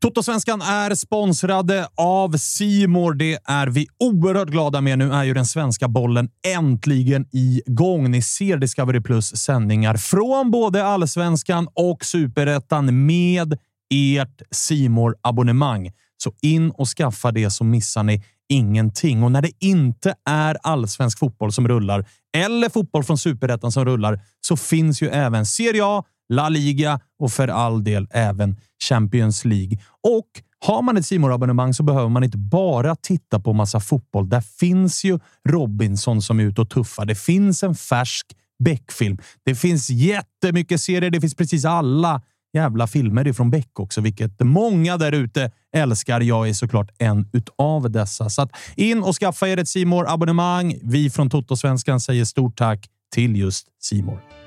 Totosvenskan är sponsrade av Simor. Det är vi oerhört glada med. Nu är ju den svenska bollen äntligen igång. Ni ser Discovery Plus sändningar från både allsvenskan och superettan med ert simor abonnemang Så in och skaffa det så missar ni ingenting. Och när det inte är allsvensk fotboll som rullar eller fotboll från superettan som rullar så finns ju även Serie A, La Liga och för all del även Champions League. Och har man ett simor abonnemang så behöver man inte bara titta på massa fotboll. Där finns ju Robinson som är ute och tuffar. Det finns en färsk Beck-film. Det finns jättemycket serier. Det finns precis alla jävla filmer ifrån Beck också, vilket många där ute älskar. Jag är såklart en utav dessa. Så att in och skaffa er ett simor abonnemang Vi från Toto-svenskan säger stort tack till just Simor.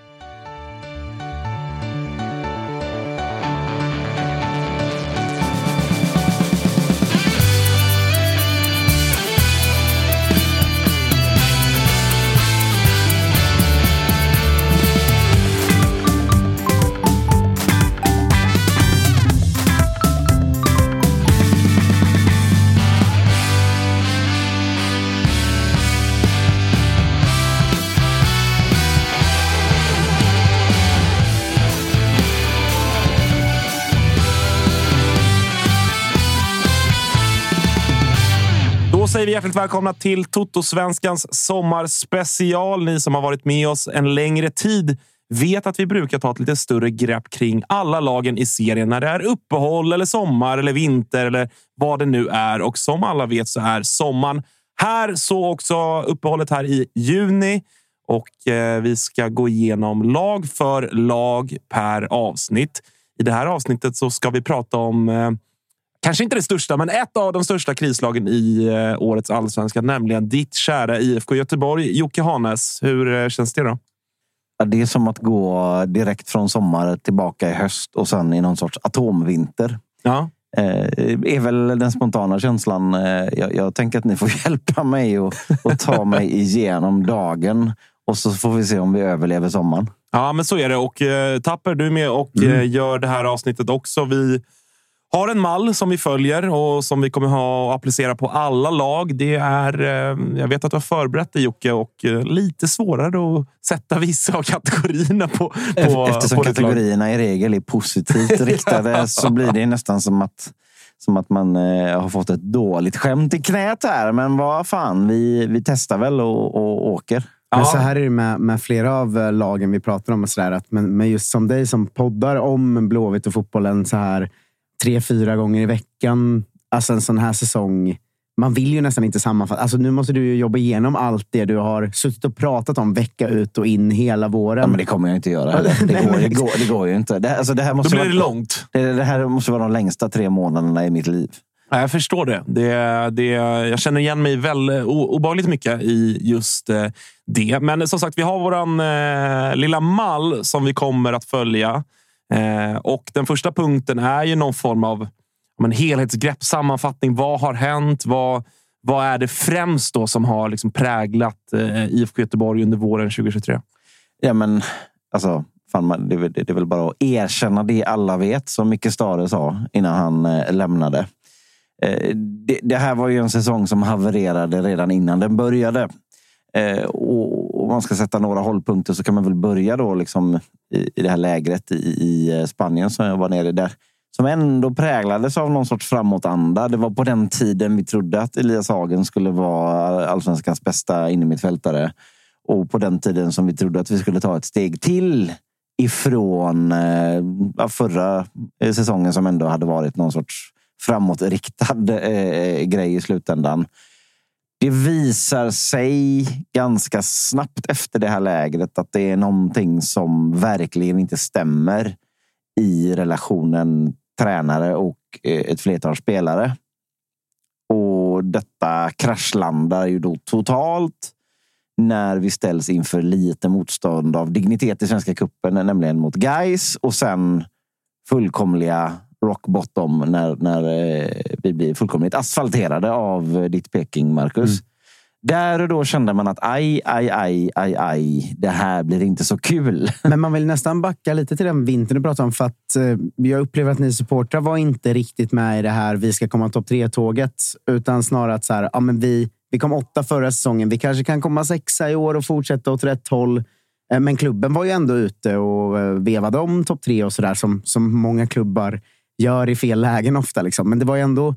Hjärtligt välkomna till Toto-svenskans sommarspecial. Ni som har varit med oss en längre tid vet att vi brukar ta ett lite större grepp kring alla lagen i serien när det är uppehåll eller sommar eller vinter eller vad det nu är. Och som alla vet så är sommaren här, så också uppehållet här i juni. Och eh, vi ska gå igenom lag för lag per avsnitt. I det här avsnittet så ska vi prata om eh, kanske inte det största, men ett av de största krislagen i eh, årets allsvenska, nämligen ditt kära IFK Göteborg. Jocke Hanes, hur eh, känns det då? Det är som att gå direkt från sommar tillbaka i höst och sen i någon sorts atomvinter. Ja. Eh, är väl den spontana känslan. Eh, jag, jag tänker att ni får hjälpa mig och, och ta mig igenom dagen. Och så får vi se om vi överlever sommaren. Ja, men så är det. Och eh, Tapper, du är med och eh, gör det här avsnittet också. Vi har en mall som vi följer och som vi kommer ha att applicera på alla lag. Det är, eh, jag vet att du har förberett dig Jocke och eh, lite svårare att sätta vissa av kategorierna på, på Eftersom på kategorierna i regel är positivt riktade så blir det nästan som att, som att man eh, har fått ett dåligt skämt i knät här. Men vad fan, vi, vi testar väl och, och åker. Men Ja. så här är det med, med flera av lagen vi pratar om. Och så där, att, men, men just som dig som poddar om Blåvitt och fotbollen så här tre, fyra gånger i veckan. Alltså en sån här säsong. Man vill ju nästan inte sammanfatta. Alltså nu måste du ju jobba igenom allt det du har suttit och pratat om vecka ut och in hela våren. Ja, men det kommer jag inte göra. heller. Det går, det går, det går ju inte. Det, alltså, det, här Då måste blir det vara, långt. det, det här måste vara de längsta tre månaderna i mitt liv. Ja, jag förstår det. det, det jag känner igen mig väl o- obehagligt mycket i just eh, det. Men som sagt, vi har våran eh, lilla mall som vi kommer att följa. Eh, och den första punkten är ju någon form av men helhetsgrepp, sammanfattning. Vad har hänt? Vad, vad är det främst då som har liksom präglat eh, IFK Göteborg under våren 2023? Ja, men alltså, fan, man, det, är väl- det är väl bara att erkänna det alla vet, som Micke Stare sa innan han eh, lämnade. Eh, det, det här var ju en säsong som havererade redan innan den började. Eh, och om man ska sätta några hållpunkter så kan man väl börja då liksom i, i det här lägret i, i eh, Spanien som jag var nere i där. Som ändå präglades av någon sorts framåtanda. Det var på den tiden vi trodde att Elias Hagen skulle vara allsvenskans bästa innermittfältare. Och på den tiden som vi trodde att vi skulle ta ett steg till ifrån eh, förra eh, säsongen som ändå hade varit någon sorts framåtriktad eh, eh grej i slutändan. Det visar sig ganska snabbt efter det här lägret att det är någonting som verkligen inte stämmer i relationen tränare och eh, ett flertal spelare. Och detta kraschlandar ju då totalt när vi ställs inför lite motstånd av dignitet i Svenska cupen, nämligen mot Geis och sen fullkomliga rock bottom när, när eh, vi blir fullkomligt asfalterade av ditt Peking, Marcus. Där och då kände man att aj, aj, aj, aj, aj, det här blir inte så kul. Men man vill nästan backa lite till den vintern du pratade om. För att eh, jag upplever att ni supportrar var inte riktigt med i det här vi ska komma topp tre-tåget. Utan snarare att så här, ja, men vi, vi kom åtta förra säsongen. Vi kanske kan komma sexa i år och fortsätta åt rätt håll. Eh, Men klubben var ju ändå ute och vevade om topp tre och sådär som, som många klubbar gör i fel lägen ofta. Liksom. Men det var ju ändå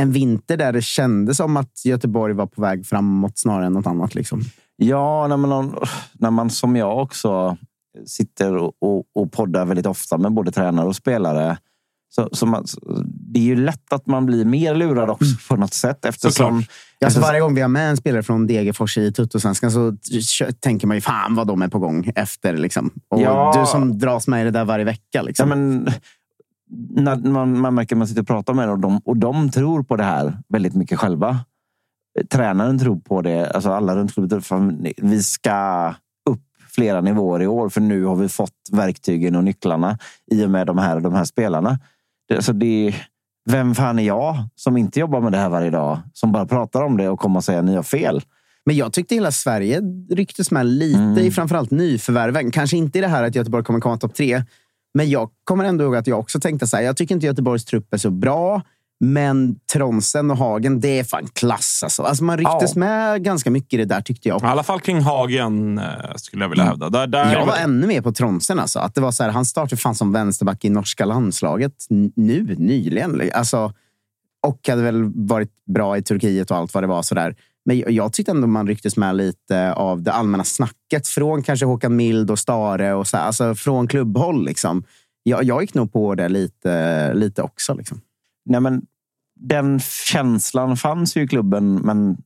en vinter där det kändes som att Göteborg var på väg framåt snarare än något annat. Liksom. Ja, när man, när man som jag också sitter och, och, och poddar väldigt ofta med både tränare och spelare. Så, så man, det är ju lätt att man blir mer lurad också på något sätt. Eftersom, Alltså eftersom- varje gång vi har med en spelare från Degerfors i Tuttosvenskan så tänker man ju fan vad de är på gång efter. Liksom. Och Ja. Du som dras med i det där varje vecka. Ja, Liksom. men, när man, man märker att man sitter och pratar med dem och de, och de tror på det här väldigt mycket själva. Tränaren tror på det. Alltså alla runt fan, vi ska upp flera nivåer i år för nu har vi fått verktygen och nycklarna i och med de här, de här spelarna. Det, alltså det, vem fan är jag som inte jobbar med det här varje dag? Som bara pratar om det och kommer och säger att ni har fel. Men jag tyckte hela Sverige rycktes med lite Mm. i framförallt nyförvärven. Kanske inte i det här att Göteborg kommer komma topp tre. Men jag kommer ändå ihåg att jag också tänkte så här. Jag tycker inte Göteborgs trupp är så bra. Men Tronsen och Hagen, det är fan klass. Alltså. Alltså man rycktes Ja. med ganska mycket i det där tyckte jag. I alla fall kring Hagen, eh, skulle jag vilja hävda. Där, där Jag var ännu mer på Tronsen. Alltså. Att det var så här, han startade fan som vänsterback i norska landslaget nu, nyligen. Alltså, och hade väl varit bra i Turkiet och allt vad det var. Så där. Men jag, tyckte ändå man rycktes med lite av det allmänna snacket från kanske Håkan Mild och Stare. Och så här, alltså från klubbhåll. Liksom. Jag, jag gick nog på det lite, lite också. Liksom. Nej, men den känslan fanns ju i klubben, men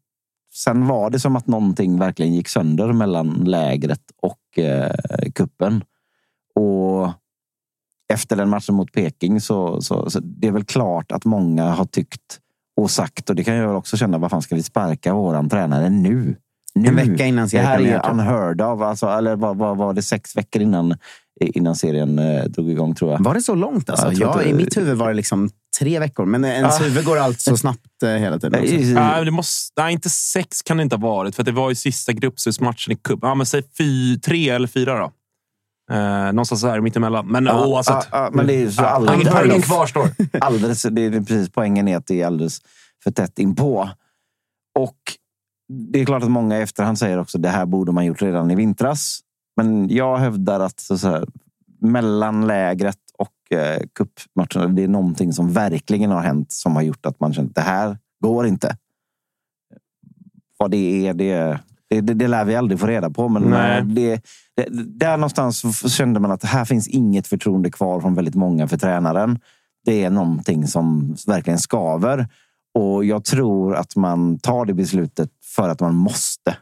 sen var det som att någonting verkligen gick sönder mellan lägret och eh, kuppen. Och efter den matchen mot Peking så, så, så det är väl klart att många har tyckt och sagt, och det kan jag också känna, vad fan ska vi sparka våran tränare nu? nu. En vecka innan Det här är unheard of. Alltså, eller vad var, var det sex veckor innan, innan serien eh, drog igång tror jag. Var det så långt? Alltså? Ja, jag I mitt huvud var det liksom tre veckor. Men ens Ah. huvud går allt så snabbt eh, hela tiden. Också. Nej, det måste, nej, inte sex kan det inte ha varit. För att det var ju sista gruppspelsmatchen i cupen. Ja, men säg fy, tre eller fyra då. Eh, någonstans där mittemellan. Men Ja, oavsett. ja, ja, men det är så alldeles- poängen, kvarstår. alldeles, det är precis poängen är att det är alldeles för tätt inpå. Och det är klart att många i efterhand säger också det här borde man gjort redan i vintras. Men jag hävdar att så så här, mellanlägret och eh, cupmatcherna, det är någonting som verkligen har hänt som har gjort att man känner att det här går inte. Vad det är, det, det, det, det lär vi aldrig få reda på. Men Nej. eh, det, det, där någonstans kände man att här finns inget förtroende kvar från väldigt många för tränaren. Det är någonting som verkligen skaver. Och jag tror att man tar det beslutet för att man måste.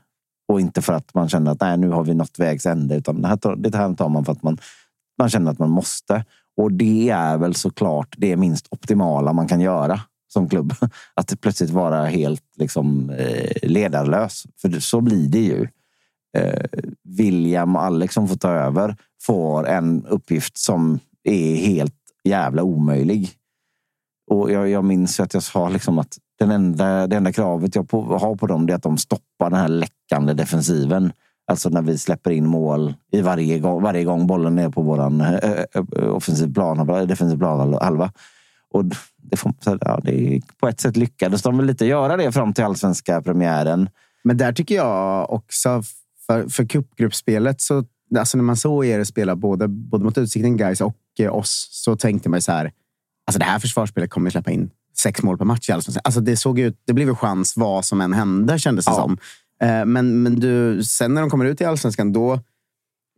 Och inte för att man känner att nej, nu har vi nått vägs ände. Utan det här, tar- det här tar man för att man, man känner att man måste. Och det är väl såklart det minst optimala man kan göra som klubb. Att plötsligt vara helt liksom, eh, ledarlös. För så blir det ju. Eh, William och Alex som får ta över får en uppgift som är helt jävla omöjlig. Och jag, jag minns att jag sa liksom att den enda, det enda kravet jag på, har på dem är att de stoppar den här läckande defensiven. Alltså när vi släpper in mål i varje gång, varje gång bollen är på vår eh, offensiv plan, defensiv plan halva. Och det, får, ja, det på ett sätt lyckades de väl lite göra det fram till allsvenska premiären. Men där tycker jag också, för, för cupgruppspelet, så, alltså när man såg er spela både, både mot Utsikten, guys och eh, oss, så tänkte man så här. Alltså det här försvarsspelet kommer släppa in sex mål per match i Allsvenskan. Alltså det, såg ut, det blev en chans vad som än hände, kändes det ja. som. Eh, men, men du, sen när de kommer ut i Allsvenskan, då...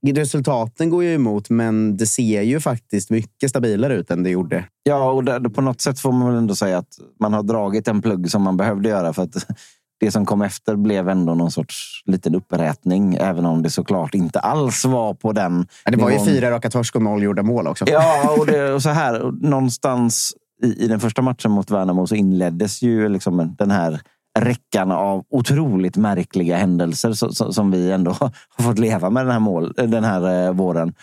Resultaten går ju emot, men det ser ju faktiskt mycket stabilare ut än det gjorde. Ja, och det, på något sätt får man väl ändå säga att man har dragit en plugg som man behövde göra. för att det som kom efter blev ändå någon sorts liten upprätning, även om det såklart inte alls var på den ja, Det var nivån. ju fyra raka torsk och noll gjorda mål också. Ja, och, det, och så här, någonstans i, i den första matchen mot Värnamo så inleddes ju liksom den här räckan av otroligt märkliga händelser så, så, som vi ändå har fått leva med den här, mål, den här eh, våren.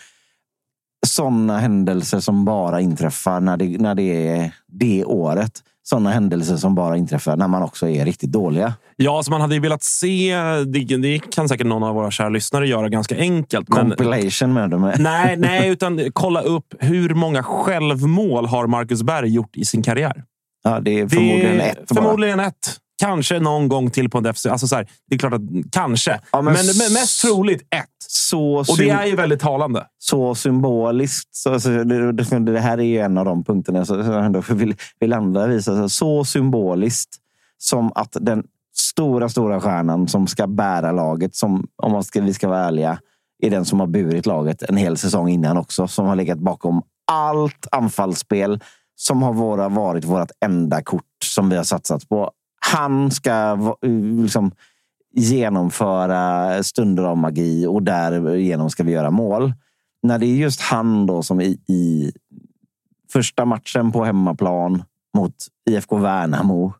Sådana händelser som bara inträffar när det, när det är det året sådana händelser som bara inträffar när man också är riktigt dåliga. Ja, så man hade ju velat se. Det, det kan säkert någon av våra kära lyssnare göra ganska enkelt. Compilation men, med dem. Nej, nej, utan kolla upp hur många självmål har Marcus Berg gjort i sin karriär? Ja, det är förmodligen det ett. Förmodligen ett. Kanske någon gång till på en defensiv. Alltså så här, det är klart att kanske. Ja, men, men, mest troligt ett. Så och det är ju väldigt talande. Så symboliskt. Så, alltså, det, det, här är ju en av de punkterna som jag ändå vill, vill andra visa. Så symboliskt som att den stora, stora stjärnan som ska bära laget, som om man ska, vi ska vara ärliga, är den som har burit laget en hel säsong innan också. Som har legat bakom allt anfallsspel som har våra, varit vårt enda kort som vi har satsat på han ska eh, liksom genomföra stunder av magi och därigenom ska vi göra mål. När det är just han då som i, i första matchen på hemmaplan mot IFK Värnamo.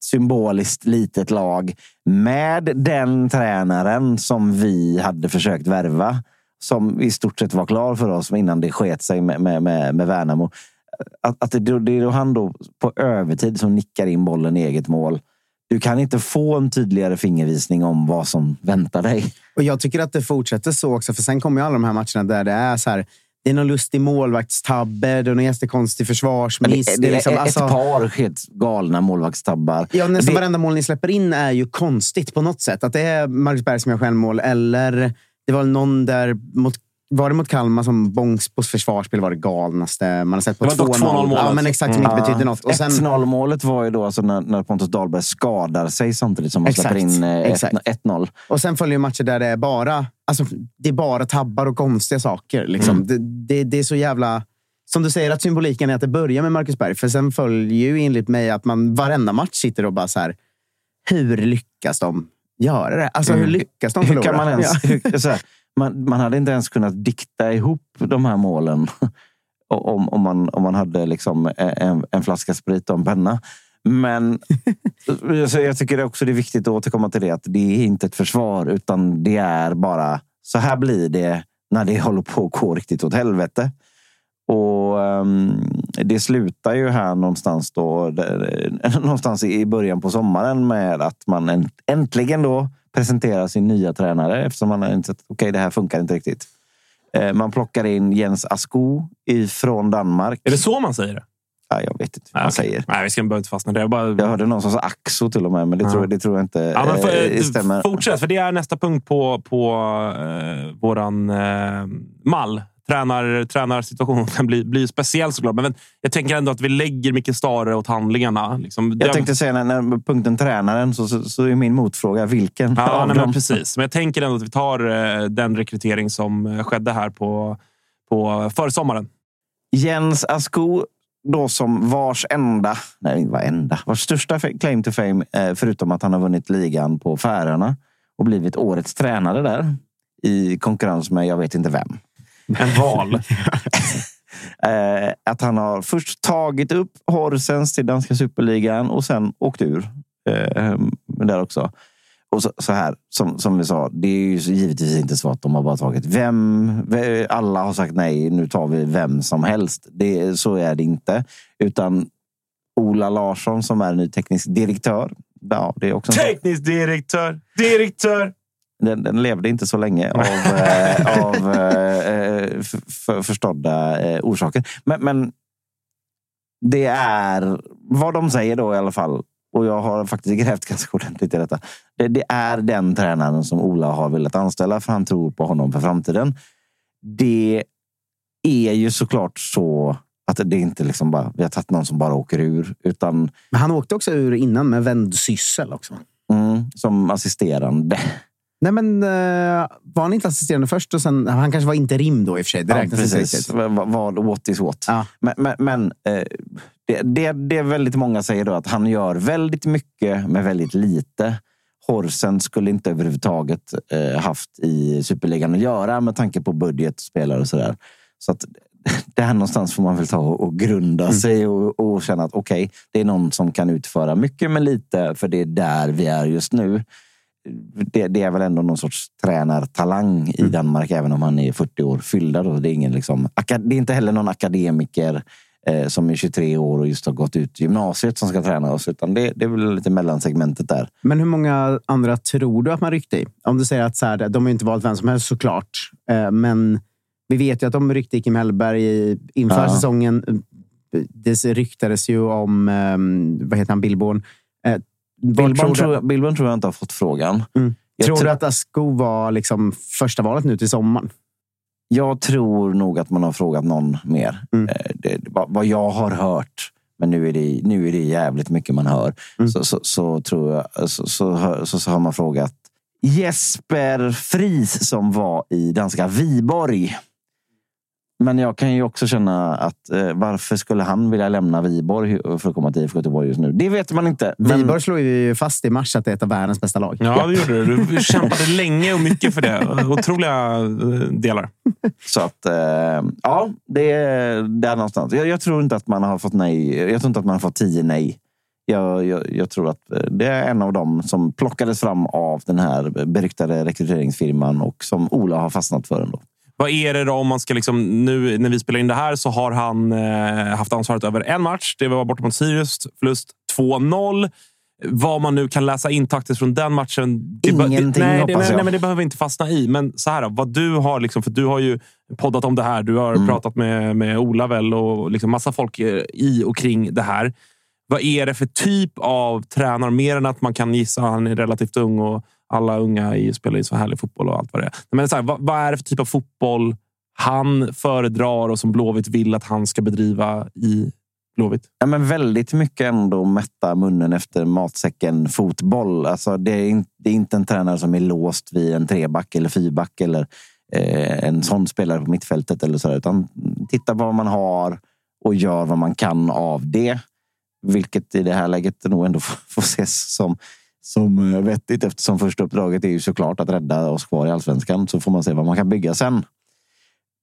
Symboliskt litet lag med den tränaren som vi hade försökt värva. Som i stort sett var klar för oss innan det sket sig med, med, med, med Värnamo att, att det, det är då han då på övertid som nickar in bollen i eget mål. Du kan inte få en tydligare fingervisning om vad som väntar dig. Och Jag tycker att det fortsätter så också, för sen kommer ju alla de här matcherna där det är så här. Det är någon lustig målvaktstabbe, det är någon jättekonstig försvarsmiss. Det, det, det är, liksom, ett alltså, par helt galna målvaktstabbar. Ja, nästan det... varenda mål ni släpper in är ju konstigt på något sätt. Att det är Marcus Berg som gör självmål eller det var någon där mot var det mot Kalmar som Bångsbos försvarsspel var det galnaste man har sett på 2-0 målet. Ja, men exakt, som mm. inte betydde något. Och sen... 1-0 målet var ju då alltså när, när Pontus Dahlberg skadar sig samtidigt som man exakt, släpper in eh, 1-0. Och sen följer matcher där det är bara, alltså, det är bara tabbar och konstiga saker. Liksom. Mm. Det, det, det, är så jävla... Som du säger, att symboliken är att det börjar med Marcus Berg. För sen följer ju enligt mig att man varenda match sitter och bara så här. Hur lyckas de göra det? Alltså, hur mm. lyckas de förlora? Hur kan man ens, hur, så här, man, man hade inte ens kunnat dikta ihop de här målen om, om, man, om man hade liksom en, en flaska sprit och en penna. Men jag tycker också det är viktigt att återkomma till det. Att det är inte ett försvar, utan det är bara så här blir det när det håller på att gå riktigt åt helvete. Och um, Det slutar ju här någonstans, då, någonstans i början på sommaren med att man äntligen då presentera sin nya tränare eftersom man har insett att okay, det här funkar inte riktigt. Eh, man plockar in Jens Asko från Danmark. Är det så man säger det? Ja, jag vet inte vad man okay. säger. Nej, vi ska inte fastna det. Jag, bara... jag hörde någon som sa Axo till och med, men det, ja. tror, det tror jag inte ja, men för, eh, stämmer. Fortsätt, för det är nästa punkt på, på eh, våran eh, mall tränar, tränarsituationen kan bli, bli speciell såklart. Men jag tänker ändå att vi lägger mycket större åt handlingarna. Liksom, jag tänkte säga när, när punkten tränaren så, så, så, är min motfråga vilken ja, av nej, dem? Precis, men jag tänker ändå att vi tar eh, den rekrytering som eh, skedde här på, på försommaren. Jens Asko då som vars enda, nej vad enda, vars största claim to fame, eh, förutom att han har vunnit ligan på Färöarna och blivit årets tränare där i konkurrens med jag vet inte vem. En val. Eh, att han har först tagit upp Horsens till danska superligan och sen åkt ur. Eh, där också. Och så, så, här, som, som vi sa, det är ju givetvis inte så att de har bara tagit vem. Alla har sagt nej, nu tar vi vem som helst. Det, så är det inte. Utan Ola Larsson som är ny teknisk direktör. Ja, det är också teknisk direktör, direktör. Den, den levde inte så länge av, eh, av eh, för, för, förstådda eh, orsaker. Men, men det är vad de säger då i alla fall. Och jag har faktiskt grävt ganska ordentligt i detta. Det, det är den tränaren som Ola har velat anställa för han tror på honom för framtiden. Det är ju såklart så att det inte liksom bara vi har tagit någon som bara åker ur. Utan, Men han åkte också ur innan med vändsyssel också. mm, som assisterande. Nej, men uh, var han inte assisterande först och sen... Han kanske var interim då i och för sig. Det räknas inte riktigt. Vad what is what. Ja. Men, men, men eh, det, det, det är väldigt många säger då att han gör väldigt mycket med väldigt lite. Horsen skulle inte överhuvudtaget eh, haft i superligan att göra med tanke på budget, spelare och sådär. Så att där någonstans får man väl ta och grunda sig och, och känna att okej, det är någon som kan utföra mycket med lite, för det är där vi är just nu. Det, det är väl ändå någon sorts tränartalang i Danmark, även om han är 40 år fyllda. Då. Det, är ingen liksom, det är inte heller någon akademiker eh, som är 23 år och just har gått ut gymnasiet som ska träna oss, utan det, det är väl lite mellansegmentet där. Men hur många andra tror du att man ryckte i? Om du säger att så här, de har inte valt vem som helst såklart. Eh, Men vi vet ju att de ryckte i Kim Hellberg i- inför Ja. säsongen. Det ryktades ju om, eh, vad heter han, Billborn. Billborn tror jag- Billborn tror jag inte har fått frågan. Mm. Jag, Tror tr- du att Asko var liksom första valet nu till sommaren? jag tror nog att man har frågat någon mer. Mm. Eh, Det, vad, jag har hört, men nu är det, nu är det jävligt mycket man hör, Mm. så, så, så tror jag så, så, så, så har man frågat Jesper Fries som var i danska Viborg. Men jag kan ju också känna att eh, varför skulle han vilja lämna Viborg för att komma till IFK Göteborg just nu? Det vet man inte. Men, Viborg slog ju fast i mars att det är ett av världens bästa lag. Ja, det gjorde du. Du kämpade länge och mycket för det. Otroliga eh, delar. Så att, eh, ja, det är där någonstans. Jag, jag tror inte att man har fått nej. Jag tror inte att man har fått tio nej. Jag, jag, jag tror att eh, det är en av dem som plockades fram av den här beryktade rekryteringsfirman och som Ola har fastnat för ändå. Vad är det då om man ska liksom... Nu när vi spelar in det här så har han eh, haft ansvaret över en match. Det var borta mot Sirius. Förlust 2-0. Vad man nu kan läsa in taktiskt från den matchen. Det Ingenting, det, nej, det, nej, nej, men det behöver vi inte fastna i. Men så här, då, vad du har liksom, för du har ju poddat om det här. Du har Mm. pratat med, med Ola väl och liksom massa folk eh, i och kring det här. Vad är det för typ av tränare? Mer än att man kan gissa han är relativt ung och alla unga i, spelar ju så härlig fotboll och allt vad det är. Men så här, vad, vad är det för typ av fotboll han föredrar och som Blåvitt vill att han ska bedriva i Blåvitt? Ja, men väldigt mycket ändå mätta munnen efter matsäcken fotboll. Alltså, det, är inte, det är inte en tränare som är låst vid en treback eller fyrback eller eh, en sån spelare på mittfältet eller så. där, Utan titta på vad man har och gör vad man kan av det. Vilket i det här läget nog ändå får, får ses som, som eh, vettigt eftersom första uppdraget är ju såklart att rädda oss kvar i allsvenskan. Så får man se vad man kan bygga sen.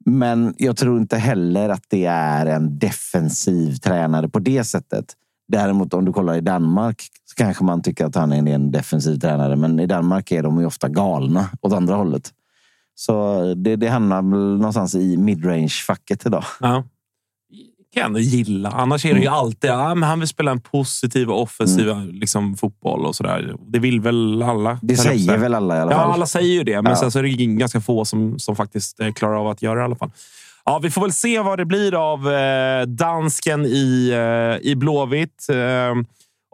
Men jag tror inte heller att det är en defensiv tränare på det sättet. Däremot om du kollar i Danmark så kanske man tycker att han är en defensiv tränare. Men i Danmark är de ju ofta galna åt andra hållet. Så eh, det, det hamnar väl någonstans i midrange-facket idag. Ja kan jag ändå gilla. Annars är det ju alltid ja, men han vill spela en positiv och offensiv liksom, fotboll och sådär. Det vill väl alla. Det säger väl alla i alla Ja, fall. alla säger ju det. Men Ja. sen så är det ganska få som, som faktiskt eh, klarar av att göra det i alla fall. Ja, vi får väl se vad det blir av eh, dansken i, eh, i Blåvitt. Eh,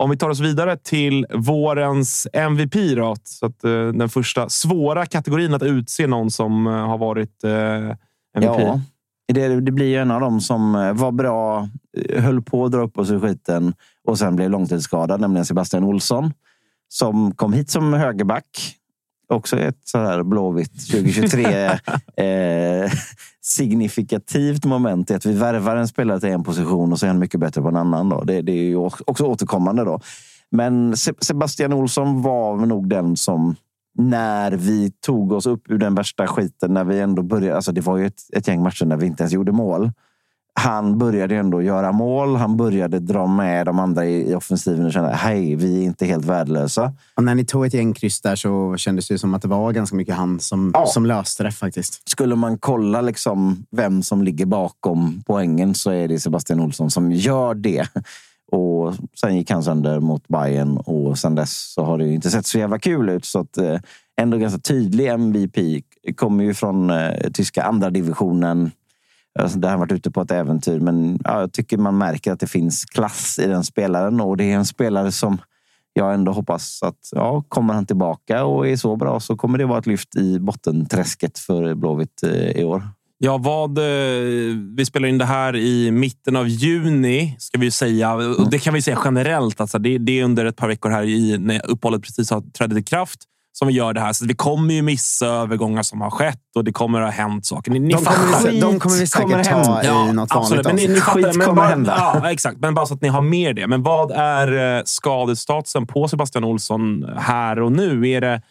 om vi tar oss vidare till vårens MVP. Då, så att, eh, den första svåra kategorin att utse någon som eh, har varit eh, MVP. Ja, det, det blir ju en av dem som eh, var bra, eh, höll på att dra upp oss ur skiten och sen blev långtidsskadad, nämligen Sebastian Olsson. Som kom hit som högerback. Också ett så här Blåvitt 2023 eh, signifikativt moment i att vi värvar en spelare till en position och så är han mycket bättre på en annan. Då. Det, det är ju också återkommande. då. Men Se- Sebastian Olsson var nog den som när vi tog oss upp ur den värsta skiten, när vi ändå började, alltså det var ju ett, ett gäng matcher när vi inte ens gjorde mål. Han började ändå göra mål. Han började dra med de andra i, i offensiven och känna, hej, vi är inte helt värdelösa. Och när ni tog ett gäng kryss där så kändes det som att det var ganska mycket han som, Ja. som löste det faktiskt. Skulle man kolla liksom vem som ligger bakom poängen så är det Sebastian Olsson som gör det. Och sen gick han sönder mot Bayern och sen dess så har det ju inte sett så jävla kul ut. Så att, eh, ändå ganska tydlig MVP. Kommer ju från eh, tyska andra divisionen. Alltså, där har varit ute på ett äventyr. Men ja, jag tycker man märker att det finns klass i den spelaren. Och det är en spelare som jag ändå hoppas att ja, kommer han tillbaka och är så bra så kommer det vara ett lyft i bottenträsket för Blåvitt eh, i år. Ja, vad, eh, vi spelar in det här i mitten av juni, ska vi säga. Och det kan vi säga generellt. Alltså det, det är under ett par veckor här i, när uppehållet precis har trätt i kraft som vi gör det här. Så vi kommer ju missa övergångar som har skett och det kommer att ha hänt saker. Ni, ni De kommer, vi, de kommer vi säkert kommer ta hända. i något absolut. Men, vanligt ni, ni avsnitt. fattar, Skit men kommer bara, hända. Ja, exakt. Men bara så att ni har med det. Men vad är eh, skadestatusen på Sebastian Olsson här och nu? Är det,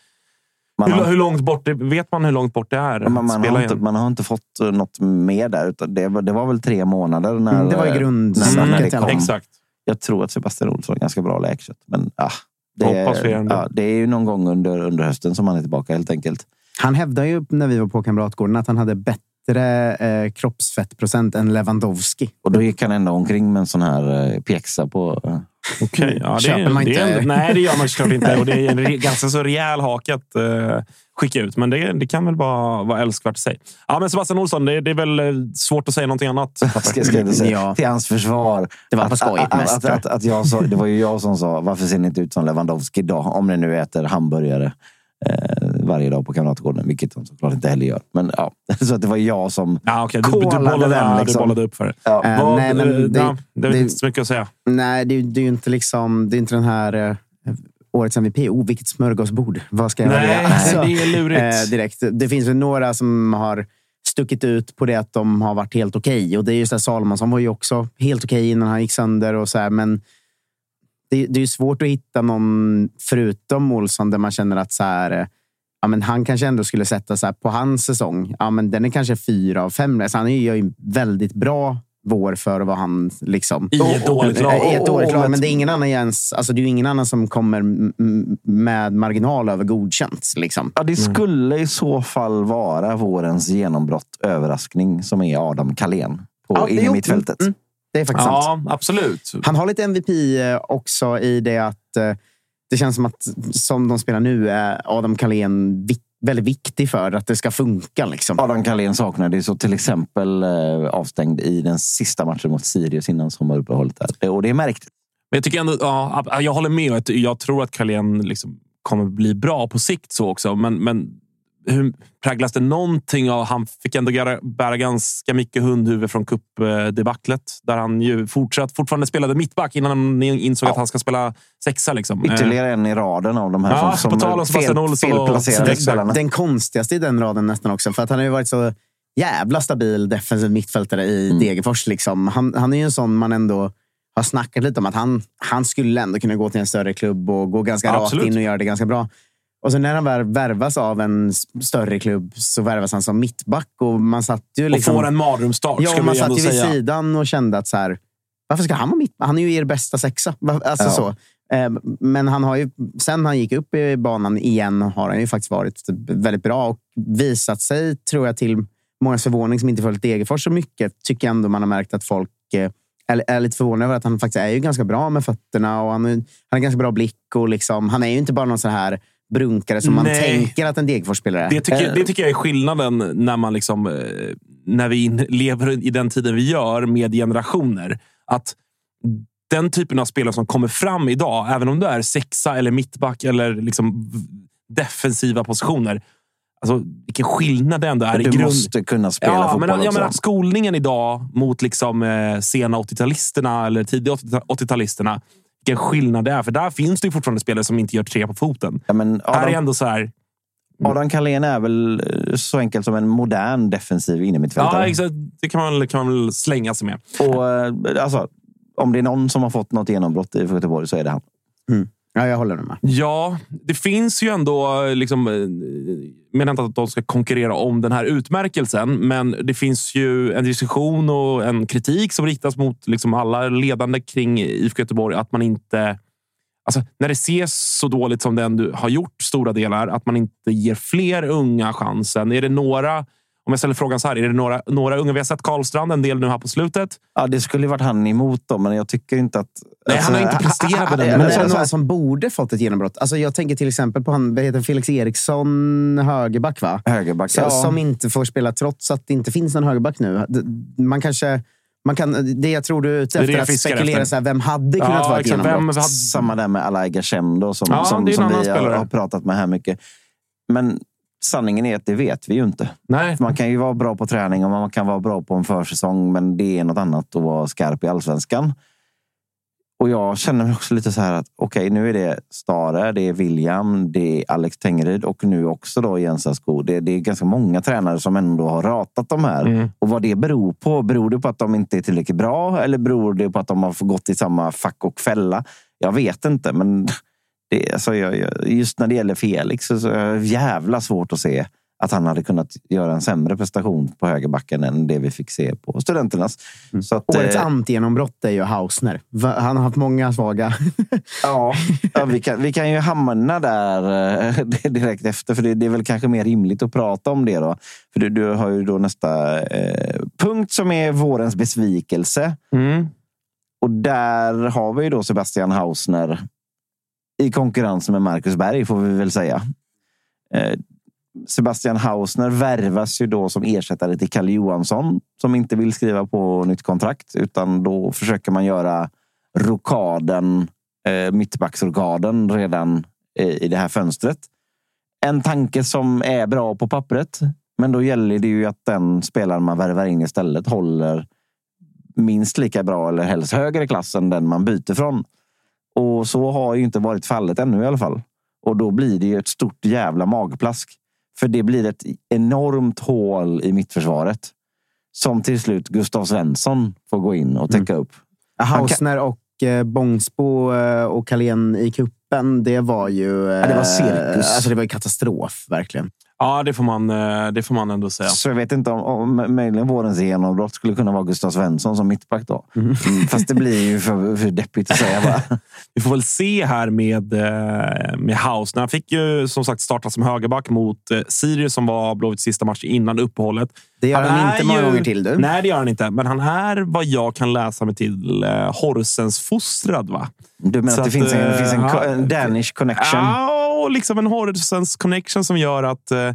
Man hur, har, hur långt bort vet man hur långt bort det är? man, man, har inte, man har inte fått eh, något med där. Utan det, var, det var väl tre månader när, Mm, det var eh, grundsnacket fall. Exakt. Jag tror att Sebastian Olsson har ganska bra läkkött. Men ah, det, ändå. ja, det är ju någon gång under, under hösten som han är tillbaka helt enkelt. Han hävdar ju när vi var på Kamratgården att han hade bättre eh, kroppsfettprocent än Lewandowski. Och då gick han ändå omkring med en sån här eh, pjäxa på... Okej, ja, det, Köper är, man det är, inte. Nej, det gör man såklart inte. Och det är en ganska så rejäl hake att eh, skicka ut. Men det, det kan väl vara, vara älskvärt i sig. Ja, men Sebastian Olsson, det, det är väl eh, svårt att säga någonting annat. Ska, ska jag säga, Ja. Till hans försvar. Det var på att, skoj att, mest, att, jag. att, att jag sa, det var ju jag som sa, varför ser ni inte ut som Lewandowski idag? Om ni nu äter hamburgare varje dag på Kamratgården, vilket de såklart inte heller gör. Men ja, så att det var jag som Ja, okej. Du, du, bollade, den. ja, du Liksom. bollade upp för det. Ja. Eh, Vad, nej, men eh, det- ja, det är det- inte så mycket att säga. Nej, det, är ju- det är ju inte liksom, det är inte den här eh, årets MVP. Oh, vilket smörgåsbord. Vad ska jag Nej, välja? Alltså, det är lurigt. eh, direkt. Det finns väl några som har stuckit ut på det att de har varit helt okej. Och det är ju så här, Salomonsson var ju också helt okej innan han gick sönder. Och så här, men det, det är ju svårt att hitta någon förutom Olsson där man känner att så här, eh, ja, men han kanske ändå skulle sätta så här, på hans säsong. Ja, men den är kanske fyra av fem. Så han gör ju väldigt bra vår för vad han liksom... I ett dåligt lag. I ett dåligt lag, men det är ingen annan ens, alltså det är ingen annan som kommer med marginal över godkänt. Liksom. Ja, det skulle i så fall vara vårens genombrott, överraskning, som är Adam Kalén på Ja, in i mittfältet. mm, Det är faktiskt sant. Ja, absolut. Han har lite MVP eh, också i det att eh, det känns som att som de spelar nu är Adam Kalén väldigt viktig för att det ska funka. Liksom. Adam Kalén saknade ju så till exempel eh, avstängd i den sista matchen mot Sirius innan sommaruppehållet. Där. Och det är märkligt. Men jag tycker ändå, ja, jag håller med. Jag- Jag tror att Carlén liksom kommer bli bra på sikt så också. Men, men präglas det någonting av... Han fick ändå bära, ganska mycket hundhuvud från cupdebaclet. Där han ju fortsatt, fortfarande spelade mittback innan han insåg att han ska spela sexa. Liksom. Eh, Ytterligare en i raden av de här Ja, som, på tal om som Olsson och- felplacerade spelarna. Den konstigaste i den raden nästan också. För att han har ju varit så jävla stabil defensiv mittfältare i Mm. Degerfors. Liksom. Han, han är ju en sån man ändå har snackat lite om att han, han skulle ändå kunna gå till en större klubb och gå ganska Absolut. rakt in och göra det ganska bra. Och så när han väl värvas av en större klubb så värvas han som mittback. Och man satt ju Och liksom... får en mardrömsstart, Ja, man satt ju vid säga. sidan och kände att så här, varför ska han vara mitt? Han är ju er bästa sexa. Alltså Ja. så. Eh, Men han har ju, sen han gick upp i banan igen har han ju faktiskt varit väldigt bra och visat sig, tror jag, till mångas förvåning som inte följt Degerfors så mycket, tycker jag ändå man har märkt att folk eh, är, är lite förvånade över att han faktiskt är ju ganska bra med fötterna och han, är, han har ganska bra blick. och liksom, Han är ju inte bara någon så här brunkare som man Nej. tänker att en Degerfors-spelare är. Det tycker, Eh, det tycker jag är skillnaden när, man liksom, eh, när vi lever i den tiden vi gör med generationer. Att den typen av spelare som kommer fram idag, även om du är sexa eller mittback eller liksom defensiva positioner. Alltså, vilken skillnad det ändå är i Du grund. måste kunna spela Ja, fotboll men, också. menar att skolningen idag mot liksom, eh, sena 80-talisterna eller tidiga 80- 80-talisterna. Vilken skillnad det är. För där finns det fortfarande spelare som inte gör tre på foten. ja, men Här är Adam, ändå så här... Adam Kalén är väl eh, så enkelt som en modern defensiv innermittfältare. Ja, exakt. Det kan man, kan man väl slänga sig med. Och, eh, alltså, om det är någon som har fått något genombrott i Göteborg så är det han. Ja, jag håller med. Ja, det finns ju ändå... Eh, liksom, jag menar inte att de ska konkurrera om den här utmärkelsen, men det finns ju en diskussion och en kritik som riktas mot liksom alla ledande kring IFK Göteborg. Att man inte... Alltså, när det ses så dåligt som det ändå har gjort stora delar, att man inte ger fler unga chansen. Är det några om jag ställer frågan så här, är det några, några unga? Vi har sett Karlstrand en del nu här på slutet. Ja, det skulle ju varit han emot då, men jag tycker inte att... Nej, han har inte presterat med den. Men Men är så- det så- någon som borde fått ett genombrott? Alltså jag tänker till exempel på han, heter Felix Eriksson, högerback va? Högerback. Så, ja. Som inte får spela trots att det inte finns någon högerback nu. Man kanske... Man kan, det jag tror du är ute Det är det efter, jag att spekulera efter. så här, vem hade kunnat Ja, vara ett. Vem genombrott? hade- Samma där med Alai Gashem då, som, Ja, som, det är som vi har, spelare. har pratat med här mycket. Men sanningen är att det vet vi ju inte. Nej. Man kan ju vara bra på träning och man kan vara bra på en försäsong, men det är något annat att vara skarp i allsvenskan. Och jag känner mig också lite så här att okej, nu är det Stare, det är William, det är Alex Tengryd och nu också då Jens Asko. Det, det är ganska många tränare som ändå har ratat de här. Mm. Och vad det beror på? Beror det på att de inte är tillräckligt bra eller beror det på att de har gått i samma fack och fälla? Jag vet inte, men det, alltså, jag, just när det gäller Felix så är det jävla svårt att se att han hade kunnat göra en sämre prestation på högerbacken än det vi fick se på Studenternas. Så att, Årets eh, antigenombrott är ju Hausner. Han har haft många svaga. Ja, ja vi, kan, vi kan ju hamna där eh, direkt efter. För det, det är väl kanske mer rimligt att prata om det. då. För du, du har ju då nästa eh, punkt som är vårens besvikelse. Mm. Och där har vi ju då Sebastian Hausner i konkurrens med Marcus Berg, får vi väl säga. Eh, Sebastian Hausner värvas ju då som ersättare till Kalle Johansson som inte vill skriva på nytt kontrakt, utan då försöker man göra rokaden, eh, mittbacksrokaden redan eh, i det här fönstret. En tanke som är bra på pappret, men då gäller det ju att den spelaren man värvar in istället håller minst lika bra eller helst högre klass än den man byter från. Och så har ju inte varit fallet ännu i alla fall. Och då blir det ju ett stort jävla magplask. För det blir ett enormt hål i mittförsvaret. Som till slut Gustav Svensson får gå in och täcka upp. Hausner och eh, Bångsbo eh, och Carlén i kuppen det var ju... Eh, det var cirkus. Alltså det var ju katastrof, verkligen. Ja, det får, man, eh, det får man ändå säga. Så jag vet inte om, om möjligen vårens genombrott skulle kunna vara Gustav Svensson som mittback då. Mm, fast det blir ju för, för deppigt att säga bara. Vi får väl se här med, eh, med Hausner. Han fick ju som sagt starta som högerback mot eh, Sirius som var Blåvitts sista match innan uppehållet. Det gör han, är inte många ju- gånger till. Du. Nej, det gör han inte. Men han är vad jag kan läsa mig till Horsens fostrad. Va? Du menar Så att det att, finns en, det finns en, co- ja. en Danish connection? Ja, och liksom en Horsens connection som gör att eh,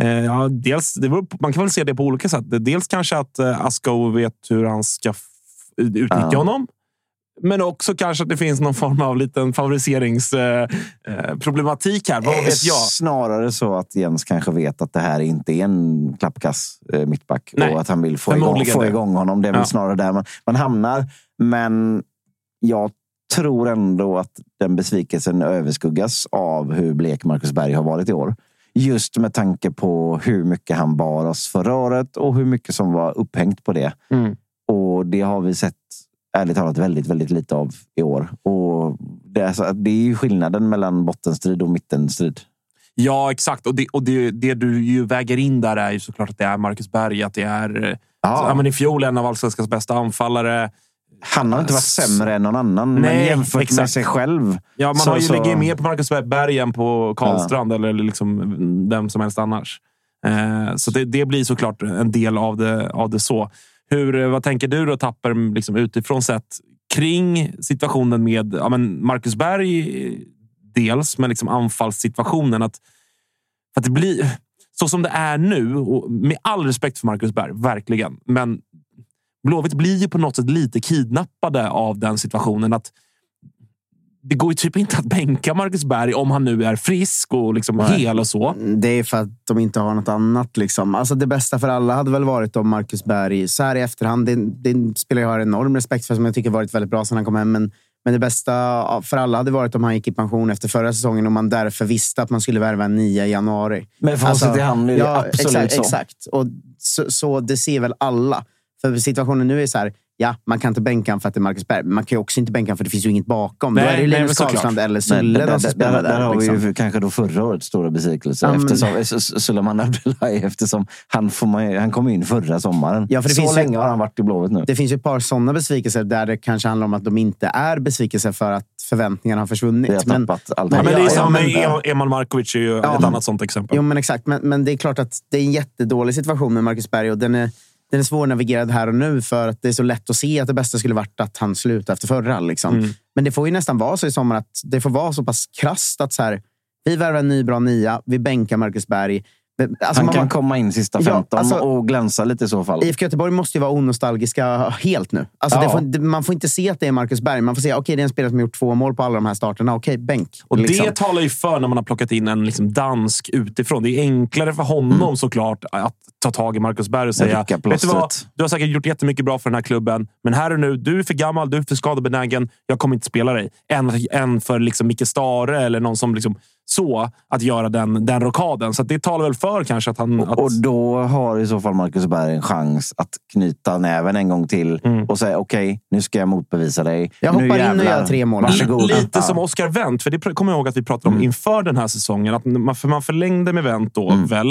eh, Ja, dels, man kan väl se det på olika sätt. Dels kanske att eh, Asko vet hur han ska utnyttja Ja. honom. Men också kanske att det finns någon form av liten favoriseringsproblematik eh, här. Vad vet jag? Snarare så att Jens kanske vet att det här inte är en klappkass eh, mittback Nej, och att han vill få igång, få igång honom. Det är väl Ja. snarare där man, man hamnar. Men jag tror ändå att den besvikelsen överskuggas av hur blek Marcus Berg har varit i år. Just med tanke på hur mycket han bar oss förra året och hur mycket som var upphängt på det. Mm. Och det har vi sett ärligt talat väldigt, väldigt lite av i år. Och det, är så, det är ju skillnaden mellan bottenstrid och mittenstrid. Ja, exakt. Och, det, och det, det du ju väger in där är ju såklart att det är Marcus Berg. Att det är Ja. ja, men i fjol en av allsvenskans bästa anfallare. Han har inte varit sämre än någon annan, men Nej, jämfört med exakt. sig själv. Ja, man så- har ju så- lägger mer på Marcus Berg än på Karlstrand eller liksom vem som helst annars. Eh, så det, det blir såklart en del av det, av det så. Hur, eh, vad tänker du då, Tapper, liksom utifrån sett kring situationen med ja, men Marcus Berg dels, men liksom anfallssituationen. Att, att det blir så som det är nu, och med all respekt för Marcus Berg, verkligen. Men Blåvitt blir ju på något sätt lite kidnappade av den situationen. att det går ju typ inte att bänka Marcus Berg om han nu är frisk och liksom Nej. hel och så. Det är för att de inte har något annat. Liksom. Alltså det bästa för alla hade väl varit om Marcus Berg, så här i efterhand, det, det spelare jag har enorm respekt för, som jag tycker varit väldigt bra sedan han kom hem. Men, men det bästa för alla hade varit om han gick i pension efter förra säsongen och man därför visste att man skulle värva en nia i januari. Med facit i hand är det absolut exakt, så. Exakt. Och så, så det ser väl alla. För situationen nu är så här, ja, man kan inte bänka honom för att det är Marcus Berg. Men man kan ju också inte bänka honom för det finns ju inget bakom. Nej, då är det ju men Linus såklart. Karlstrand eller Men Sulle där, de som där, spelar där, där har liksom. vi ju kanske då förra årets stora besvikelse. Ja, men- eftersom, S- S- Suleiman Abdullahi, eftersom han, får man, ju- han kom in förra sommaren. Ja, för det Så finns ju- länge har han varit i Blåvitt nu. Det finns ju ett par sådana besvikelser där det kanske handlar om att de inte är besvikelser för att förväntningarna har försvunnit. Vi har Men- tappat allt. Ja, men det är Ja, som men- med Eman Markovic är ju Ja. ett annat sånt exempel. Jo, men exakt. Men, men det är klart att det är en jättedålig situation med Marcus Berg och den är, den är svårnavigerad här och nu för att det är så lätt att se att det bästa skulle varit att han slutade efter förra. Liksom. Mm. Men det får ju nästan vara så i sommar att det får vara så pass krasst att så här, vi värvar en ny bra nia, vi bänkar Marcus Berg. Alltså, han man kan var- komma in sista Ja, 15 alltså- och glänsa lite i så fall. IFK Göteborg måste ju vara onostalgiska helt nu. Alltså Ja. får, man får inte se att det är Marcus Berg. Man får se att det är en spelare som har gjort två mål på alla de här starterna. Okej, bänk. Och liksom. Det talar ju för när man har plockat in en liksom dansk utifrån. Det är enklare för honom såklart att ta tag i Marcus Berg och säga Vet du vad? plåstret." Du har säkert gjort jättemycket bra för den här klubben, men här och nu, du är för gammal, du är för skadebenägen. Jag kommer inte spela dig. Än, än för liksom Micke Stare eller någon som liksom så att göra den, den rockaden. Så att det talar väl för kanske att han... Att, Och då har i så fall Marcus Berg en chans att knyta näven en gång till Mm. och säga okej, nu ska jag motbevisa dig. Jag nu hoppar in och jävlar. gör tre mål. Varsågod. Lite Ja. som Oscar Wendt, för det kommer jag ihåg att vi pratade om inför den här säsongen. Att man, för man förlängde med Wendt då väl.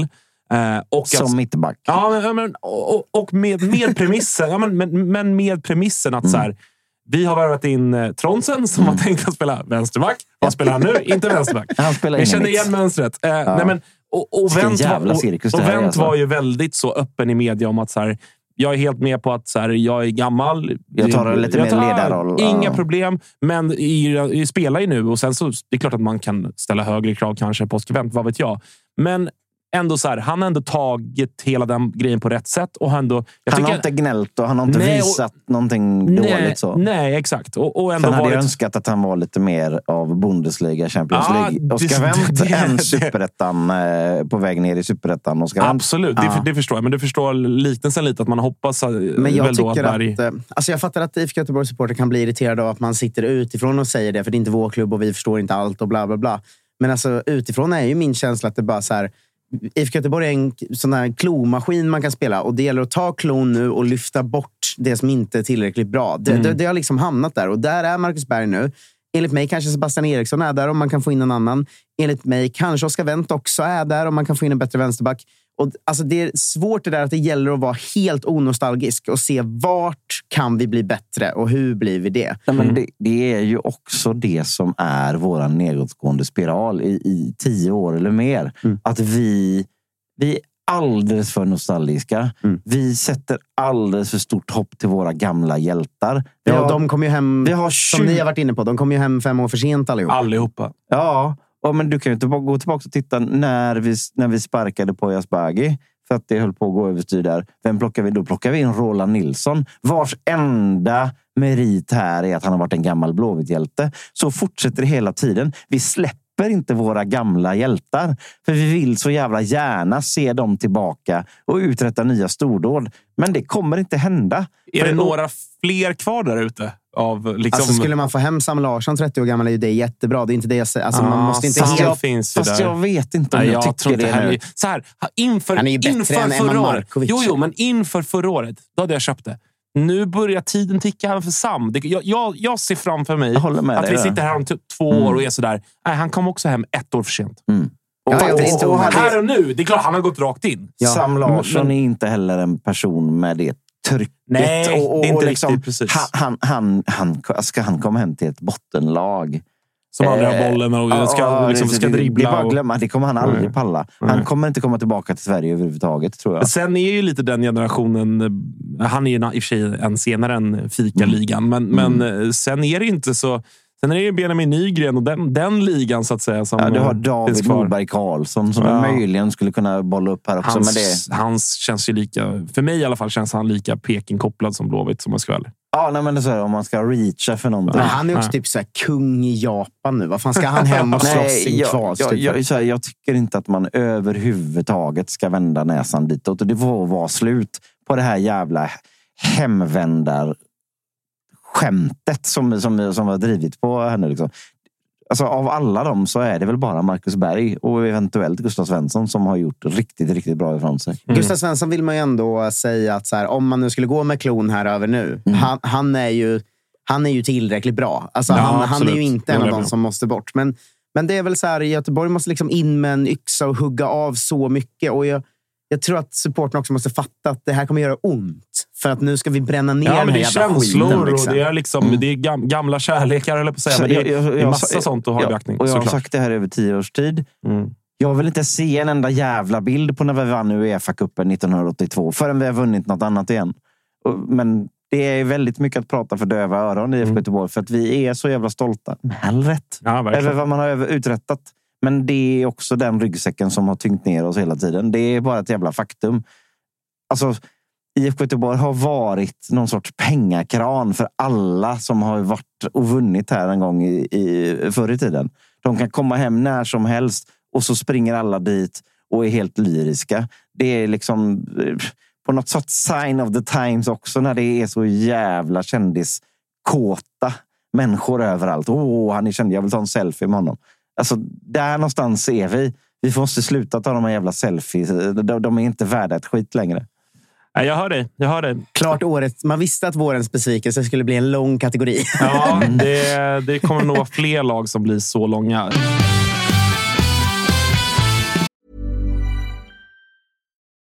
Eh, och att, Som mittback. Ja, men, och, och- och med, med premissen, ja, men, men, men med premissen att så här, vi har värvat in eh, Tronsen som har tänkt att spela vänsterback. Vad spelar han nu? Inte vänsterback. Han spelar Jag ingen känner igen mönstret. Eh, nej, men, och och jävla var, cirkus och, och Wendt alltså. var ju väldigt så öppen i media om att så här, jag är helt med på att så här, jag är gammal. Jag tar lite Jag mer tar- ledarroll. Inga Ja. problem, men i, spelar ju nu. Och sen så, det är klart att man kan ställa högre krav kanske på Wendt, vad vet jag. Men ändå så här, han har ändå tagit hela den grejen på rätt sätt. Och han, ändå, jag Han har inte gnällt och han har inte Nej, och- visat någonting nej, dåligt. Så. nej, exakt. Och, och ändå Sen hade jag varit... önskat att han var lite mer av Bundesliga, Champions Ja, League. det- Oscar Wendt det- än det- superettan, eh, på väg ner i superettan. Absolut, det, Ja. det förstår jag. Men du förstår liknelsen lite, att man hoppas eh, Men jag väl då att Berg... att... eh, Alltså jag fattar att IFK Göteborgs supporter kan bli irriterade av att man sitter utifrån och säger det, för det är inte vår klubb och vi förstår inte allt och bla bla bla. Men alltså utifrån är ju min känsla att det bara så här... IFK Göteborg är en sån här klomaskin man kan spela och det gäller att ta klon nu och lyfta bort det som inte är tillräckligt bra. Det, Mm. det, det har liksom hamnat där och där är Marcus Berg nu. Enligt mig kanske Sebastian Eriksson är där om man kan få in en annan. Enligt mig kanske Oskar Wendt också är där om man kan få in en bättre vänsterback. Och, alltså, det är svårt det där att det gäller att vara helt onostalgisk och se vart kan vi bli bättre och hur blir vi det? Nej, men det, det är ju också det som är vår nedåtgående spiral i, i tio år eller mer. Mm. Att vi, vi är alldeles för nostalgiska. Mm. Vi sätter alldeles för stort hopp till våra gamla hjältar. Vi Ja, har- de kom ju hem, vi har som 20 ni har varit inne på, de kom ju hem fem år för sent allihop. Allihopa. Ja, ja, men du kan ju inte bara gå tillbaka och titta när vi, när vi sparkade på Asbaghi för att det höll på att gå överstyr där. Vem plockar vi? Då plockar vi in Roland Nilsson vars enda merit här är att han har varit en gammal Blåvitt-hjälte. Så fortsätter det hela tiden. Vi släpper inte våra gamla hjältar. För vi vill så jävla gärna se dem tillbaka och uträtta nya stordåd. Men det kommer inte hända. Är det några fler kvar där ute? Av liksom... Alltså, skulle man få hem Sam Larsson, 30 år gammal, är ju det jättebra. Det är inte det jag säger. Alltså, man Ja, måste inte fast helt... jag finns Fast där. jag vet inte om Nej, jag, jag tror tycker inte det nu. heller... Så här, inför, Han är ju bättre inför än förra året. Jo, jo, men inför förra året, då hade jag köpt det. Nu börjar tiden ticka även för Sam. Det, jag, jag, jag ser framför mig Jag håller med att dig vi sitter här om typ två år och är sådär. Nej, han kom också hem ett år för sent. Mm. Och, Ja, det är inte och, och omöjligt. här och nu, det är klart han har gått rakt in. Ja. Sam Larsson Men- är inte heller en person med det trycket. Nej, och, och, det är inte och liksom, riktigt precis. Han, han, han, han, ska han komma hem till ett bottenlag? Som aldrig har Eh, bollen och ska, ja, liksom, ska det, Det, är dribbla. bara att glömma. det kommer han aldrig Nej. palla. Han Nej. kommer inte komma tillbaka till Sverige överhuvudtaget, tror jag. Sen är ju lite den generationen... eh, Han är ju i och för sig en senare än Fika-ligan, men, men eh, sen är det inte så... Sen är det ju Benjamin Nygren och den, den ligan, så att säga. Som Ja, du har eh, finns David. Norberg Karlsson som Ja. möjligen skulle kunna bolla upp här också. Hans, Men det, hans känns ju lika... För mig i alla fall känns han lika Peking-kopplad som Blåvitt, som jag ska ja, nej, men det är så här, om man ska reacha för någonting. Men han är också typ så här, kung i Japan nu. Vad fan ska han hem och slåss i en jag, kval? jag, typ? jag, så här, jag tycker inte att man överhuvudtaget ska vända näsan ditåt. Och det får vara slut på det här jävla hemvändar skämtet som, som, som har drivit på henne. Liksom. Alltså, av alla dem så är det väl bara Marcus Berg och eventuellt Gustav Svensson som har gjort riktigt, riktigt bra ifrån sig. Mm. Gustav Svensson vill man ju ändå säga att så här, om man nu skulle gå med klon här över nu. Mm. Han, han, är ju, han är ju tillräckligt bra. Alltså, Ja, han, han är ju inte en av håller jag de med som måste bort. Men, men det är väl så här, Göteborg måste liksom in med en yxa och hugga av så mycket. Och jag, jag tror att supporten också måste fatta att det här kommer göra ont. För att nu ska vi bränna ner Ja, den men här det är jävla känslor skiten. och Liksom. det är, liksom, det är gam, gamla kärlekar, eller på att säga. Men det, är- Jag- jag- det är massa jag- sånt att ha i beaktning. Och jag har såklart. sagt det här över tio års tid. Mm. Jag vill inte se en enda jävla bild på när vi vann Uefa-cupen 1982 förrän vi har vunnit något annat igen. Men det är väldigt mycket att prata för döva öron i IFK Göteborg för att vi är så jävla stolta. Med all rätt. Ja. Över vad man har uträttat. Men det är också den ryggsäcken som har tyngt ner oss hela tiden. Det är bara ett jävla faktum. Alltså, IFK Göteborg har varit någon sorts pengakran för alla som har varit och vunnit här en gång i, i, förr i tiden. De kan komma hem när som helst och så springer alla dit och är helt lyriska. Det är liksom eh, på något sätt sign of the times också när det är så jävla kändiskåta människor överallt. Åh, han är känd. Jag vill ta en selfie med honom. Alltså, där någonstans är vi. Vi måste sluta ta de här jävla selfies. De, de är inte värda ett skit längre. Jag hör dig. Jag hör dig. Klart året. Man visste att vårens besvikelse skulle bli en lång kategori. Ja, det, det kommer nog vara fler lag som blir så långa.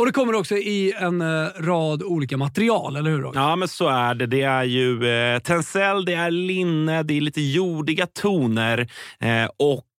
Och det kommer också i en eh, rad olika material, eller hur? Roger? Ja, men så är det. Det är ju eh, tencel, det är linne, det är lite jordiga toner eh, och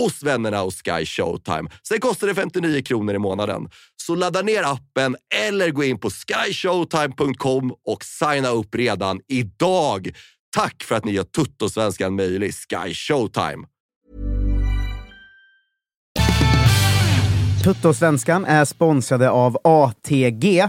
hos vännerna hos Sky Showtime. Sen kostar det 59 kronor i månaden. Så ladda ner appen eller gå in på skyshowtime.com och signa upp redan idag. Tack för att ni gör Tuttosvenskan möjlig, Sky Showtime. Tuttosvenskan är sponsrade av ATG,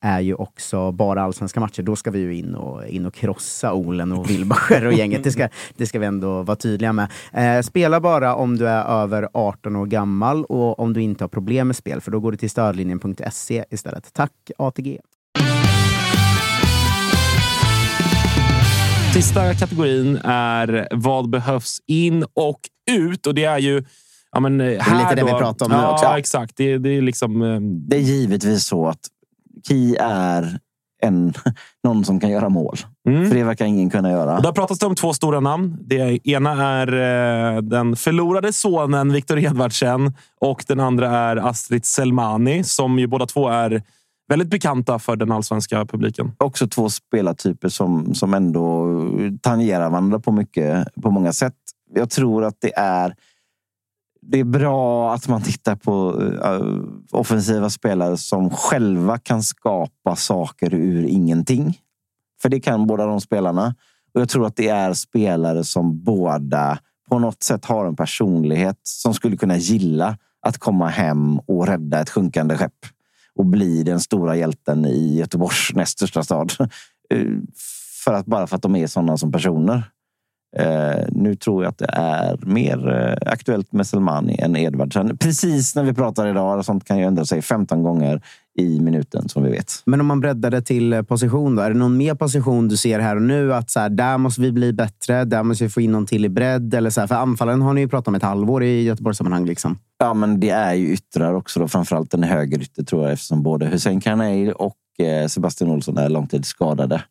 är ju också bara allsvenska matcher. Då ska vi ju in och, in och krossa Olen och Wilbacher och gänget. Det ska, det ska vi ändå vara tydliga med. Eh, spela bara om du är över 18 år gammal och om du inte har problem med spel, för då går du till stödlinjen.se istället. Tack ATG! Sista kategorin är vad behövs in och ut? Och det är ju... Ja, men, det är lite det vi pratar om nu ja, också. Ja, exakt. Det, det är liksom... eh, Det är givetvis så att Ki är en, någon som kan göra mål. För det verkar ingen kunna göra. Och där pratas det om två stora namn. Det ena är eh, den förlorade sonen Viktor Edvardsen och den andra är Astrid Selmani som ju båda två är väldigt bekanta för den allsvenska publiken. Också två spelartyper som, som ändå tangerar varandra på, mycket, på många sätt. Jag tror att det är det är bra att man tittar på uh, offensiva spelare som själva kan skapa saker ur ingenting. För det kan båda de spelarna. Och jag tror att det är spelare som båda på något sätt har en personlighet som skulle kunna gilla att komma hem och rädda ett sjunkande skepp och bli den stora hjälten i Göteborgs näst största stad. Eh, för att, bara för att de är sådana som personer. Eh, nu tror jag att det är mer eh, aktuellt med Selmani än Edvardsen. Precis när vi pratar idag, och sånt kan ju ändra sig 15 gånger i minuten som vi vet. Men om man breddar det till eh, position då? Är det någon mer position du ser här och nu? Att så här, där måste vi bli bättre, där måste vi få in någon till i bredd. Eller så här, för anfallen har ni ju pratat om ett halvår i Göteborgssammanhang. Liksom. Ja, men det är ju yttrar också. Då, framförallt en högerytter tror jag eftersom både Hussein Kanel och eh, Sebastian Olsson är långtidsskadade.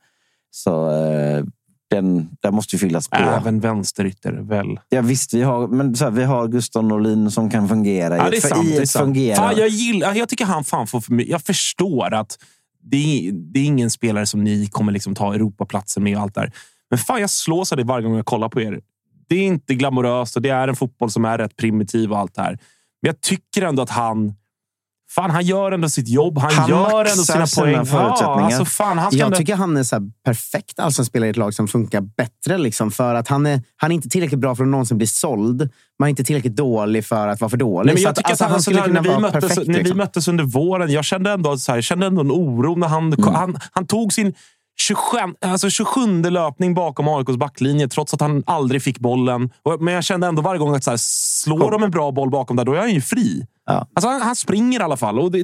Så eh, den, där måste ju fyllas på. Även vänsterytter, väl? Ja, visst, vi har, men så här, vi har Gustav Norlin som kan fungera Ja, det är sant. Det är sant. Fan, jag, gillar, jag tycker han fan får för mycket. Jag förstår att det är, det är ingen spelare som ni kommer liksom ta Europaplatsen med och allt där. Men fan, jag slås av det varje gång jag kollar på er. Det är inte glamoröst och det är en fotboll som är rätt primitiv och allt det här. Men jag tycker ändå att han... Fan, han gör ändå sitt jobb. Han, Han gör ändå sina sina poäng. förutsättningar. Ja, alltså fan, han ska Jag ändå... tycker han är så perfekt allsvensk spelare i ett lag som funkar bättre. Liksom, för att han är, han är inte tillräckligt bra för att någonsin bli såld. Man är inte tillräckligt dålig för att vara för dålig. Nej, men jag att, tycker alltså, att han, skulle sådär, kunna när, vi vara perfekt. när vi liksom. möttes under våren, jag kände ändå, så här, jag kände ändå en oro när han, Mm. han, han tog sin 27, alltså 27 löpning bakom AIKs backlinje, trots att han aldrig fick bollen. Men jag kände ändå varje gång att så här, slår de en bra boll bakom där, då är han ju fri. Ja. Alltså, han, han springer i alla fall. Och det,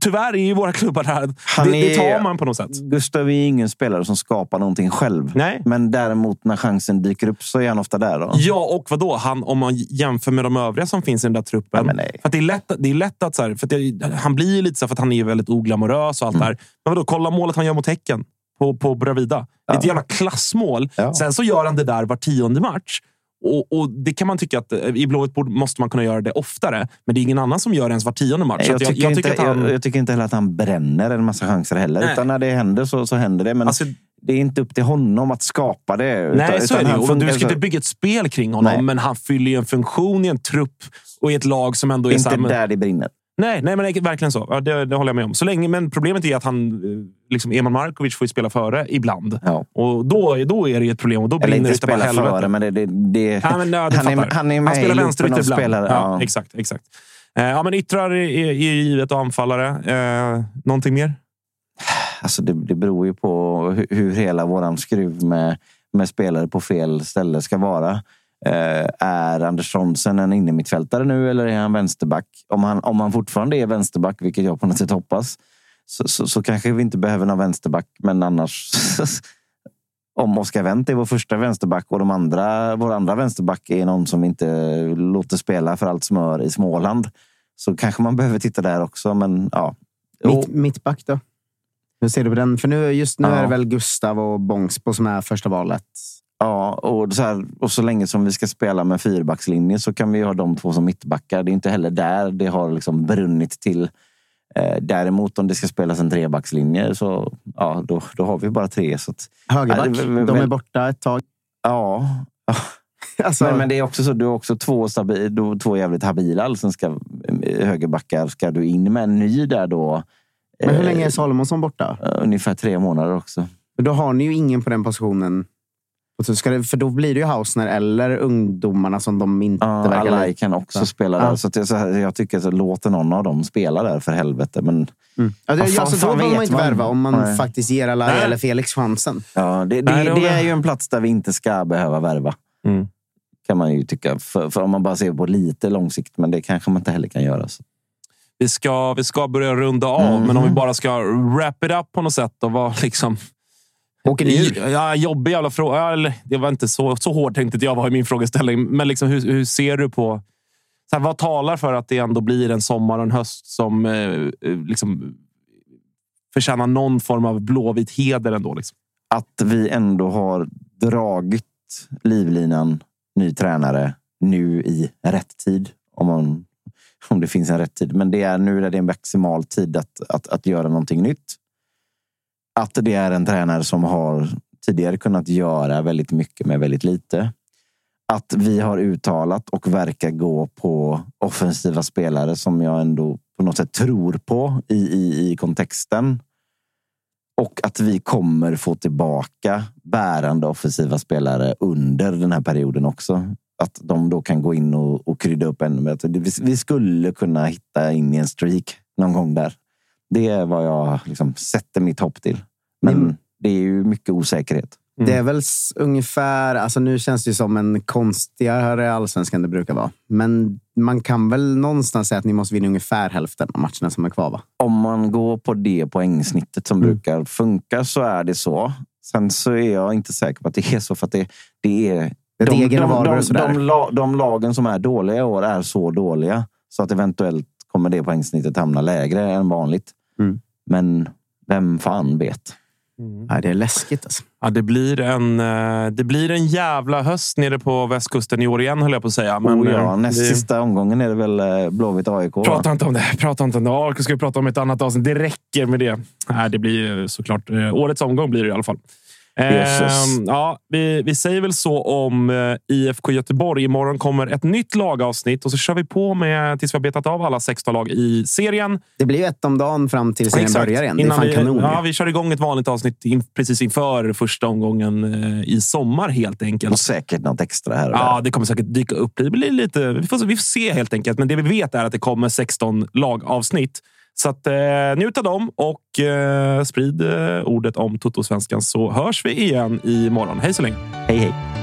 tyvärr är ju våra klubbar. Han Det, det tar man på något sätt. Gustav är ingen spelare som skapar någonting själv. Nej. Men däremot när chansen dyker upp så är han ofta där. Då. Ja, och vad då? Han, om man jämför med de övriga som finns i den där truppen. Ja, för det, är lätt, det är lätt att... Så här, för det, han blir ju lite så här för att han är väldigt oglamorös och allt Mm. där. Men vadå, kolla målet han gör mot Häcken på, på Bravida. Är ett Ja. jävla klassmål. Ja. Sen så gör han det där var tionde match. Och, och Det kan man tycka att eh, i Blåvitt måste man kunna göra det oftare. Men det är ingen annan som gör det ens var tionde match. Så Jag att tycker, inte, han- jag, jag tycker inte heller att han bränner en massa chanser heller. Nej. Utan när det händer så, så händer det. Men Alltså- det är inte upp till honom att skapa det. Nej, utan, så är det ju. Du ska inte bygga ett spel kring honom, Nej. men han fyller ju en funktion i en trupp och i ett lag som ändå är... Inte men- där det brinner. Nej, nej, men verkligen så. Ja, det, det håller jag med om. Så länge, men problemet är att han, eh, liksom Eman Markovic får spela före ibland. Ja. Och då, då är det ett problem och då Eller inte spela före, men det... det, det Ja, men, ja, han, är, han är med han spelar vänsterytter ibland. spelar... ja. Exakt, exakt. Eh, ja, men yttrar är, är, är givet och anfallare. Eh, någonting mer? Alltså det, det beror ju på hur, hur hela våran skruv med, med spelare på fel ställe ska vara. Eh, är Anders Trondsen en innermittfältare nu eller är han vänsterback? Om han, om han fortfarande är vänsterback, vilket jag på något sätt hoppas, så, så, så kanske vi inte behöver någon vänsterback. Men annars, om Oskar Wendt är vår första vänsterback och de andra, vår andra vänsterback är någon som inte låter spela för allt smör i Småland, så kanske man behöver titta där också. Men ja, Mitt, mittback då? Hur ser du på den? För nu, just nu Ja. är det väl Gustav och Bångsbo som är första valet. Ja, och så, här, och så länge som vi ska spela med fyrbackslinje så kan vi ha de två som mittbackar. Det är inte heller där det har liksom brunnit till. Eh, däremot om det ska spelas en trebackslinje så ja, då, då har vi bara tre. Så att, Högerback, Ja, det- de är borta ett tag. ja, Alltså, men, men det är också så. Du har också två, stabi, du, två jävligt habila allsvenska högerbackar. Ska du in med en ny där då? men hur eh, länge är Salomonsson borta? Ungefär tre månader också. Då har ni ju ingen på den positionen. Och så ska det, för då blir det ju Hausner eller ungdomarna som de inte Ja, verkar Alai lita. kan också Ja. spela Ja. där. Så, att jag, så här, jag tycker att låter någon av dem spela där för helvete. Men Mm. Ja, det, Ja, fan- alltså, då fan behöver vet man inte man. värva om man Nej. faktiskt ger Alai Nej. eller Felix chansen. Ja, det, Nej, det, det det håller är ju en plats där vi inte ska behöva värva. Mm. Kan man ju tycka. För, för om man bara ser på lite långsikt. Men det kanske man inte heller kan göra. Så. Vi ska, vi ska börja runda av, Mhm. men om vi bara ska wrap it up på något sätt och vara liksom... Åker ni ur? Ja, jobbig jävla fråga. Ja, det var inte så, så hårt tänkte jag var i min frågeställning. Men liksom, hur, hur ser du på... Så här, vad talar för att det ändå blir en sommar och en höst som eh, eh, liksom, förtjänar någon form av blåvit heder ändå? Liksom. Att vi ändå har dragit livlinan, ny tränare, nu i rätt tid. Om, man, om det finns en rätt tid. Men det är nu när det är en maximal tid att, att, att göra någonting nytt. Att det är en tränare som har tidigare kunnat göra väldigt mycket med väldigt lite. Att vi har uttalat och verkar gå på offensiva spelare som jag ändå på något sätt tror på i, i, i kontexten. Och att vi kommer få tillbaka bärande offensiva spelare under den här perioden också. Att de då kan gå in och, och krydda upp ännu mer. Vi, vi skulle kunna hitta in i en streak någon gång där. Det är vad jag liksom sätter mitt hopp till. Men Mm. det är ju mycket osäkerhet. Det är väl s- ungefär, alltså nu känns det som en konstigare allsvenskan det brukar vara. Men man kan väl någonstans säga att ni måste vinna ungefär hälften av matcherna som är kvar va? Om man går på det poängsnittet som Mm. brukar funka så är det så. Sen så är jag inte säker på att det är så. För att det, det är Det de, de, de, de, la- de lagen som är dåliga i år är så dåliga så att eventuellt kommer det poängsnittet hamna lägre än vanligt. Mm. Men vem fan vet? Nej, det är läskigt alltså. Ja, det, blir en, eh, det blir en jävla höst nere på västkusten i år igen, höll jag på att säga. Men, oh ja, eh, näst vi- sista omgången är det väl eh, Blåvitt AIK? va? Prata inte om det. Prata inte om det. AIK ska vi prata om ett annat avsnitt. Det räcker med det. Nej, det blir ju såklart årets omgång blir det i alla fall. Ehm, ja, vi, vi säger väl så om eh, IFK Göteborg. Imorgon kommer ett nytt lagavsnitt och så kör vi på med tills vi har betat av alla 16 lag i serien. Det blir ett om dagen fram till serien Exakt. börjar igen. Det är Innan fan vi, kanon. ja, vi kör igång ett vanligt avsnitt in, precis inför första omgången eh, i sommar helt enkelt. Och säkert något extra här och Ja, där. det kommer säkert dyka upp. Det blir lite, vi, får, vi får se helt enkelt. Men det vi vet är att det kommer 16 lagavsnitt. Så att, eh, njut av dem och eh, sprid eh, ordet om Toto-svenskan så hörs vi igen imorgon. Hej så länge! Hej hej!